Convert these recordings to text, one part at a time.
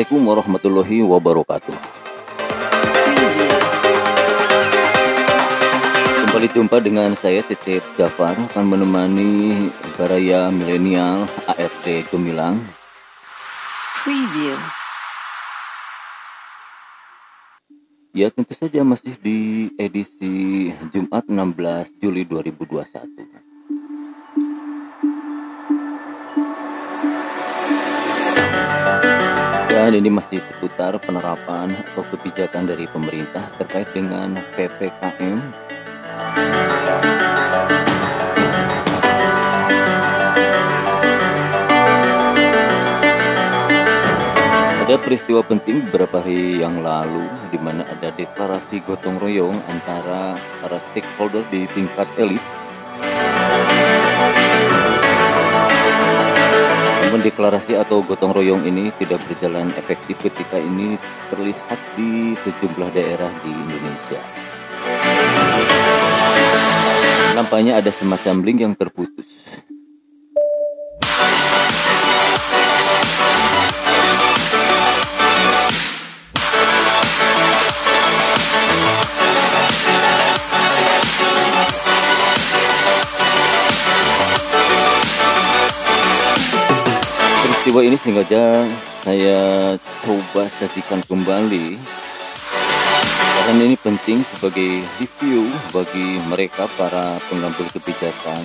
Assalamualaikum warahmatullahi wabarakatuh. Kembali jumpa dengan saya Cecep Jafar akan menemani Baraya Milenial AFD Gemilang. Preview. Ya tentu saja masih di edisi Jumat 16 Juli 2021. Dan ini masih seputar penerapan atau kebijakan dari pemerintah terkait dengan PPKM. Ada peristiwa penting beberapa hari yang lalu di mana ada deklarasi gotong royong antara para stakeholder di tingkat elit Namun deklarasi atau gotong royong ini tidak berjalan efektif ketika ini terlihat di sejumlah daerah di Indonesia. Nampaknya ada semacam link yang terputus. Peristiwa ini sengaja saya coba sajikan kembali. Karena ini penting sebagai review bagi mereka para pengambil kebijakan.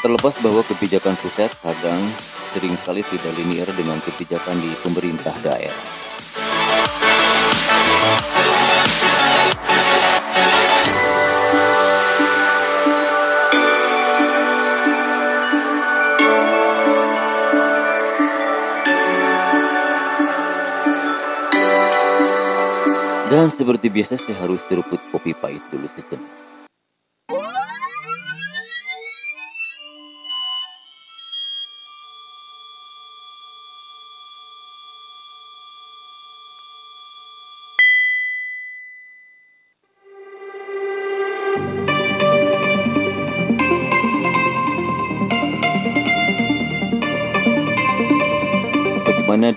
Terlepas bahwa kebijakan pusat kadang sering kali tidak linear dengan kebijakan di pemerintah daerah Dan seperti biasa saya harus seruput kopi pahit dulu sejenak.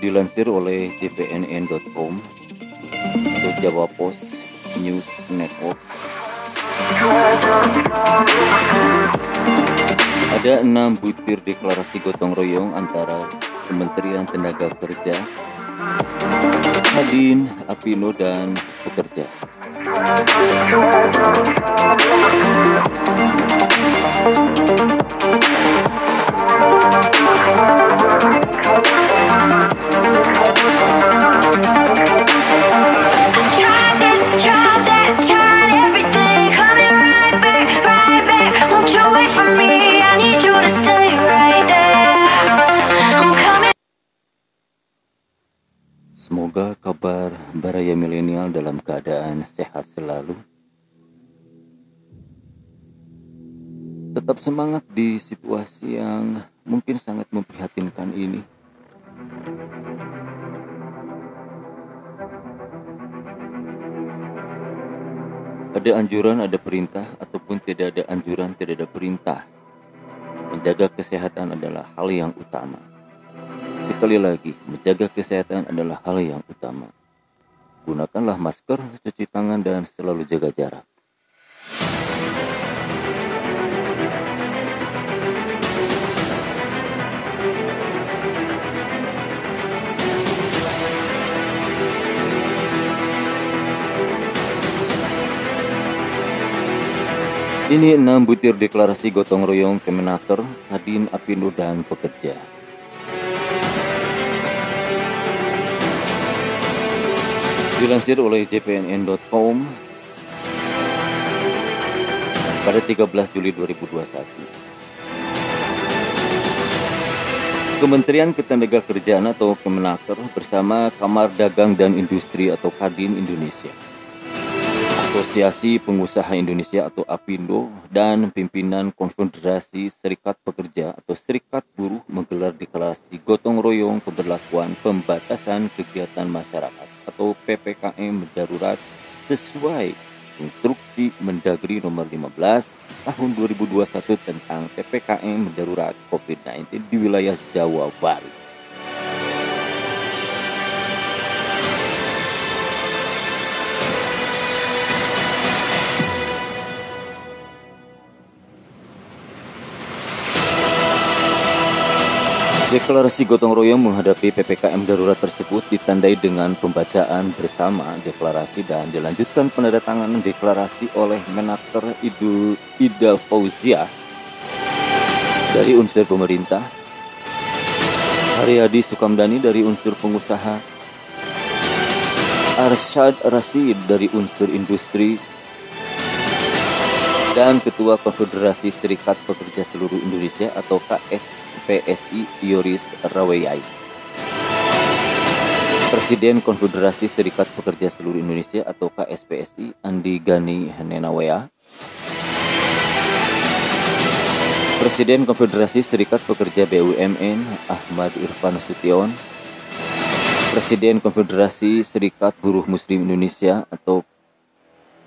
Dilansir oleh jpnn.com, Jawa Post News Network. Ada enam butir deklarasi gotong royong antara Kementerian Tenaga Kerja, Kadin, Apindo, dan Pekerja. Baraya Milenial dalam keadaan sehat selalu. Tetap semangat di situasi yang mungkin sangat memprihatinkan ini. Ada anjuran, ada perintah, ataupun tidak ada anjuran, tidak ada perintah. Menjaga kesehatan adalah hal yang utama. Sekali lagi, menjaga kesehatan adalah hal yang utama. Gunakanlah masker, cuci tangan, dan selalu jaga jarak. Ini enam butir deklarasi gotong royong Kemenaker, Kadin, Apindo, dan Pekerja. Dilansir oleh jpnn.com pada 13 Juli 2021. Kementerian Ketenagakerjaan atau Kemenaker bersama Kamar Dagang dan Industri atau Kadin Indonesia Asosiasi Pengusaha Indonesia atau APindo dan pimpinan Konfederasi Serikat Pekerja atau Serikat Buruh menggelar deklarasi gotong royong pemberlakuan pembatasan kegiatan masyarakat atau PPKM darurat sesuai Instruksi Mendagri nomor 15 tahun 2021 tentang PPKM darurat COVID-19 di wilayah Jawa Bali. Deklarasi gotong royong menghadapi PPKM darurat tersebut ditandai dengan pembacaan bersama deklarasi dan dilanjutkan penandatanganan deklarasi oleh Menaker Idul Ida Fauzia dari unsur pemerintah, Haryadi Sukamdani dari unsur pengusaha, Arsyad Rasid dari unsur industri, dan Ketua Konfederasi Serikat Pekerja Seluruh Indonesia atau KSPSI Yoris Raweyai. Presiden Konfederasi Serikat Pekerja Seluruh Indonesia atau KSPSI Andi Gani Nenawea. Presiden Konfederasi Serikat Pekerja BUMN Ahmad Irfan Sution. Presiden Konfederasi Serikat Buruh Muslim Indonesia atau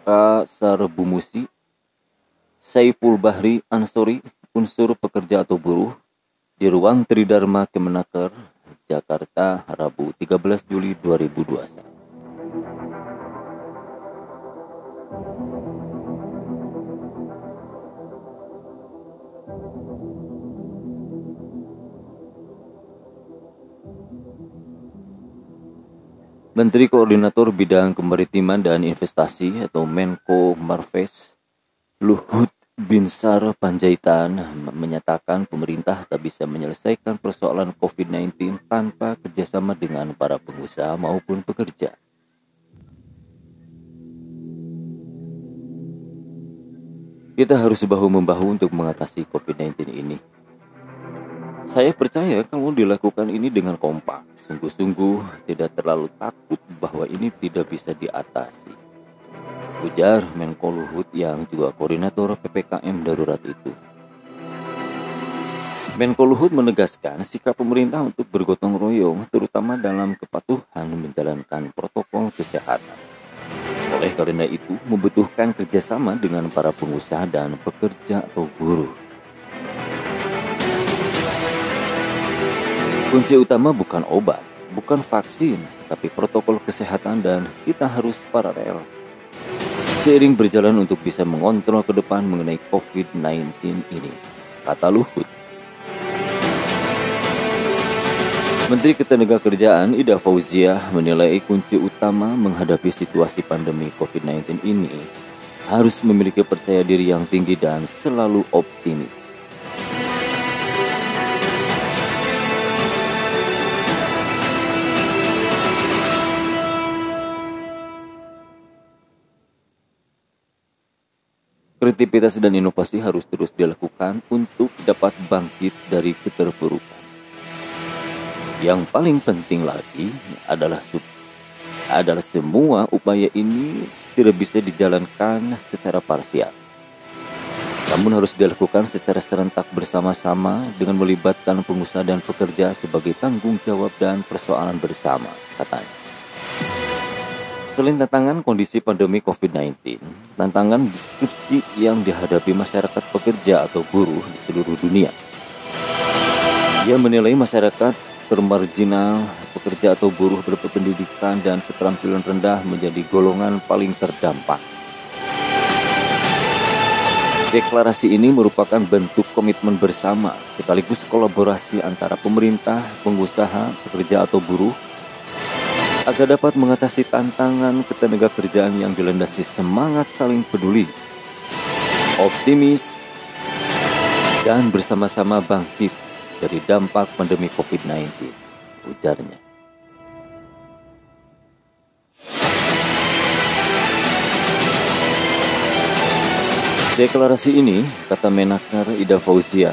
Kasarbumusi Saiful Bahri Ansori, unsur pekerja atau buruh, di ruang Tridharma Kemenaker, Jakarta, Rabu 13 Juli 2021. Menteri Koordinator Bidang Kemaritiman dan Investasi atau Menko Marves Luhut Binsar Panjaitan menyatakan pemerintah tak bisa menyelesaikan persoalan COVID-19 tanpa kerjasama dengan para pengusaha maupun pekerja. Kita harus bahu-membahu untuk mengatasi COVID-19 ini. Saya percaya kalau dilakukan ini dengan kompak, sungguh-sungguh tidak terlalu takut bahwa ini tidak bisa diatasi. Ujar Menko Luhut yang juga koordinator PPKM darurat itu. Menko Luhut menegaskan sikap pemerintah untuk bergotong royong terutama dalam kepatuhan menjalankan protokol kesehatan. Oleh karena itu, membutuhkan kerjasama dengan para pengusaha dan pekerja atau buruh Kunci utama bukan obat, bukan vaksin, tapi protokol kesehatan dan kita harus paralel. Seiring berjalan untuk bisa mengontrol ke depan mengenai COVID-19 ini, kata Luhut. Menteri Ketenagakerjaan Ida Fauzia menilai kunci utama menghadapi situasi pandemi COVID-19 ini harus memiliki percaya diri yang tinggi dan selalu optimis. Kreativitas dan inovasi harus terus dilakukan untuk dapat bangkit dari keterpurukan. Yang paling penting lagi adalah sub adalah semua upaya ini tidak bisa dijalankan secara parsial. Namun harus dilakukan secara serentak bersama-sama dengan melibatkan pengusaha dan pekerja sebagai tanggung jawab dan persoalan bersama, katanya. Selain tantangan kondisi pandemi COVID-19, tantangan diskusi yang dihadapi masyarakat pekerja atau buruh di seluruh dunia. Ia menilai masyarakat termarginal, pekerja atau buruh berpendidikan dan keterampilan rendah menjadi golongan paling terdampak. Deklarasi ini merupakan bentuk komitmen bersama sekaligus kolaborasi antara pemerintah, pengusaha, pekerja atau buruh agar dapat mengatasi tantangan ketenaga kerjaan yang dilandasi semangat saling peduli, optimis, dan bersama-sama bangkit dari dampak pandemi COVID-19, ujarnya. Deklarasi ini, kata Menaker Ida Fauzia,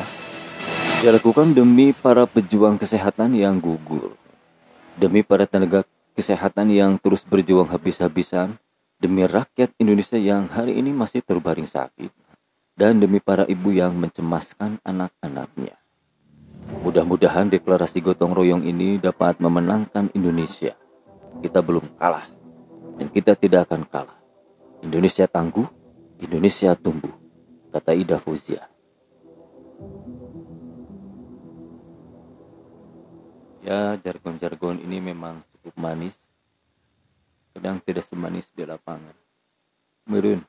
dilakukan demi para pejuang kesehatan yang gugur, demi para tenaga kesehatan yang terus berjuang habis-habisan demi rakyat Indonesia yang hari ini masih terbaring sakit dan demi para ibu yang mencemaskan anak-anaknya. Mudah-mudahan deklarasi gotong royong ini dapat memenangkan Indonesia. Kita belum kalah dan kita tidak akan kalah. Indonesia tangguh, Indonesia tumbuh, kata Ida Fauzia. Ya, jargon-jargon ini memang cukup manis, kadang tidak semanis di lapangan. Meren.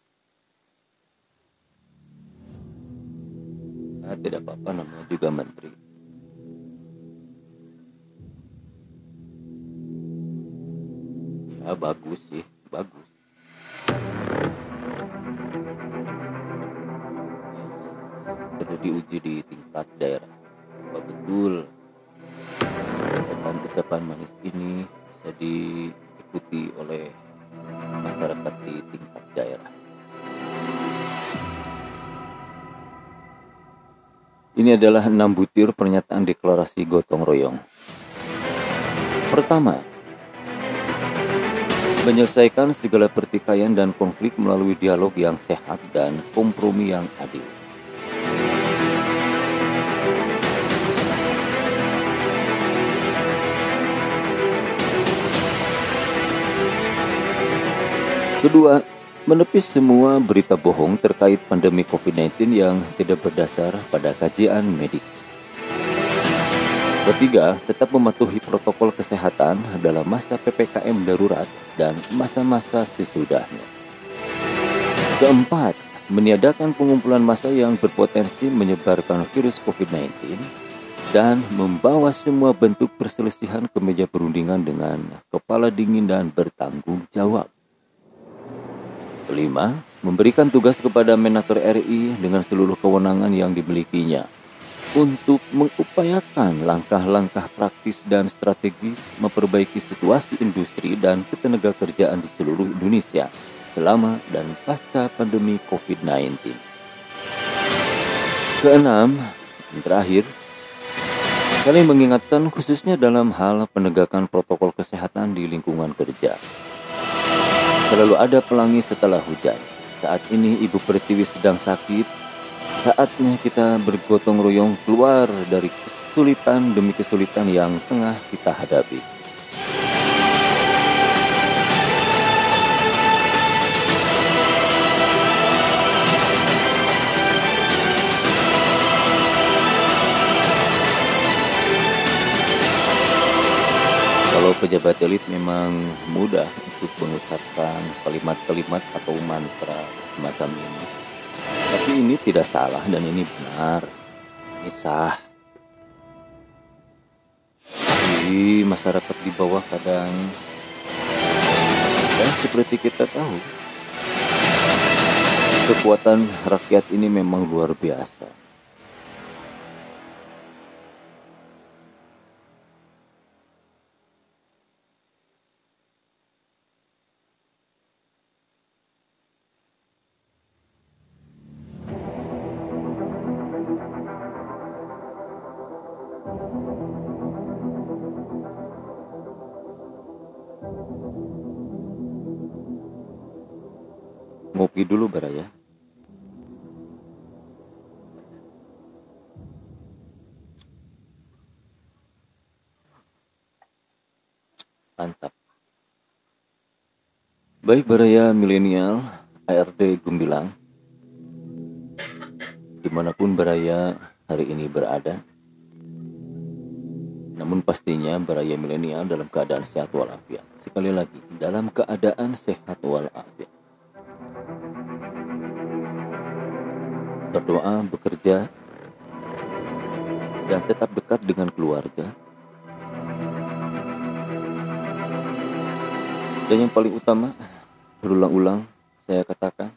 Ya, tidak apa-apa namanya juga menteri. Ya, bagus sih, bagus. perlu diuji di tingkat daerah. Apa betul ucapan-ucapan manis ini bisa diikuti oleh masyarakat di tingkat daerah. Ini adalah enam butir pernyataan deklarasi gotong royong. Pertama, menyelesaikan segala pertikaian dan konflik melalui dialog yang sehat dan kompromi yang adil. Kedua, menepis semua berita bohong terkait pandemi COVID-19 yang tidak berdasar pada kajian medis. Ketiga, tetap mematuhi protokol kesehatan dalam masa PPKM darurat dan masa-masa sesudahnya. Keempat, meniadakan pengumpulan massa yang berpotensi menyebarkan virus COVID-19 dan membawa semua bentuk perselisihan ke meja perundingan dengan kepala dingin dan bertanggung jawab. Kelima, memberikan tugas kepada Menaker RI dengan seluruh kewenangan yang dimilikinya untuk mengupayakan langkah-langkah praktis dan strategis memperbaiki situasi industri dan ketenaga kerjaan di seluruh Indonesia selama dan pasca pandemi COVID-19. Keenam, dan terakhir, kami mengingatkan khususnya dalam hal penegakan protokol kesehatan di lingkungan kerja Selalu ada pelangi setelah hujan. Saat ini Ibu Pertiwi sedang sakit. Saatnya kita bergotong royong keluar dari kesulitan demi kesulitan yang tengah kita hadapi. Kalau pejabat elit memang mudah untuk mengucapkan kalimat-kalimat atau mantra semacam ini. Tapi ini tidak salah dan ini benar. Ini sah. Tapi masyarakat di bawah kadang dan seperti kita tahu kekuatan rakyat ini memang luar biasa. Ngopi dulu Baraya. Mantap. Baik Baraya milenial ARD Gumbilang Di mana pun Baraya hari ini berada Namun pastinya Baraya milenial dalam keadaan sehat walafiat Sekali lagi dalam keadaan sehat walafiat berdoa, bekerja, dan tetap dekat dengan keluarga. Dan yang paling utama, berulang-ulang saya katakan,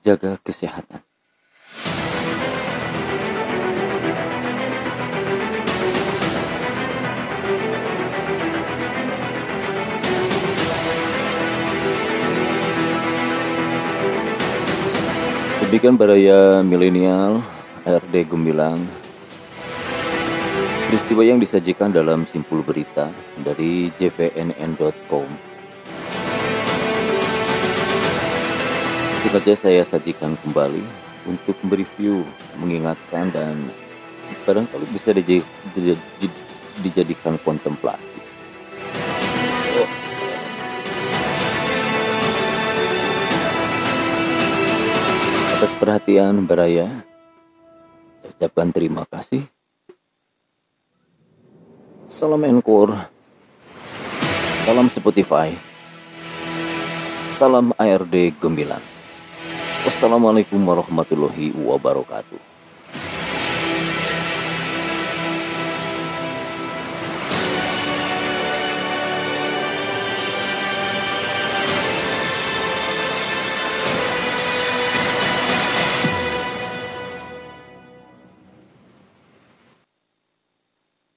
jaga kesehatan. Demikian baraya milenial RD Gemilang Peristiwa yang disajikan dalam simpul berita dari jpnn.com Sengaja saya sajikan kembali untuk mereview, mengingatkan dan barangkali bisa dijadikan kontemplasi. Perhatian Baraya. Saya ucapkan terima kasih. Salam Encore. Salam Spotify. Salam ARD Gemilang. Wassalamualaikum warahmatullahi wabarakatuh.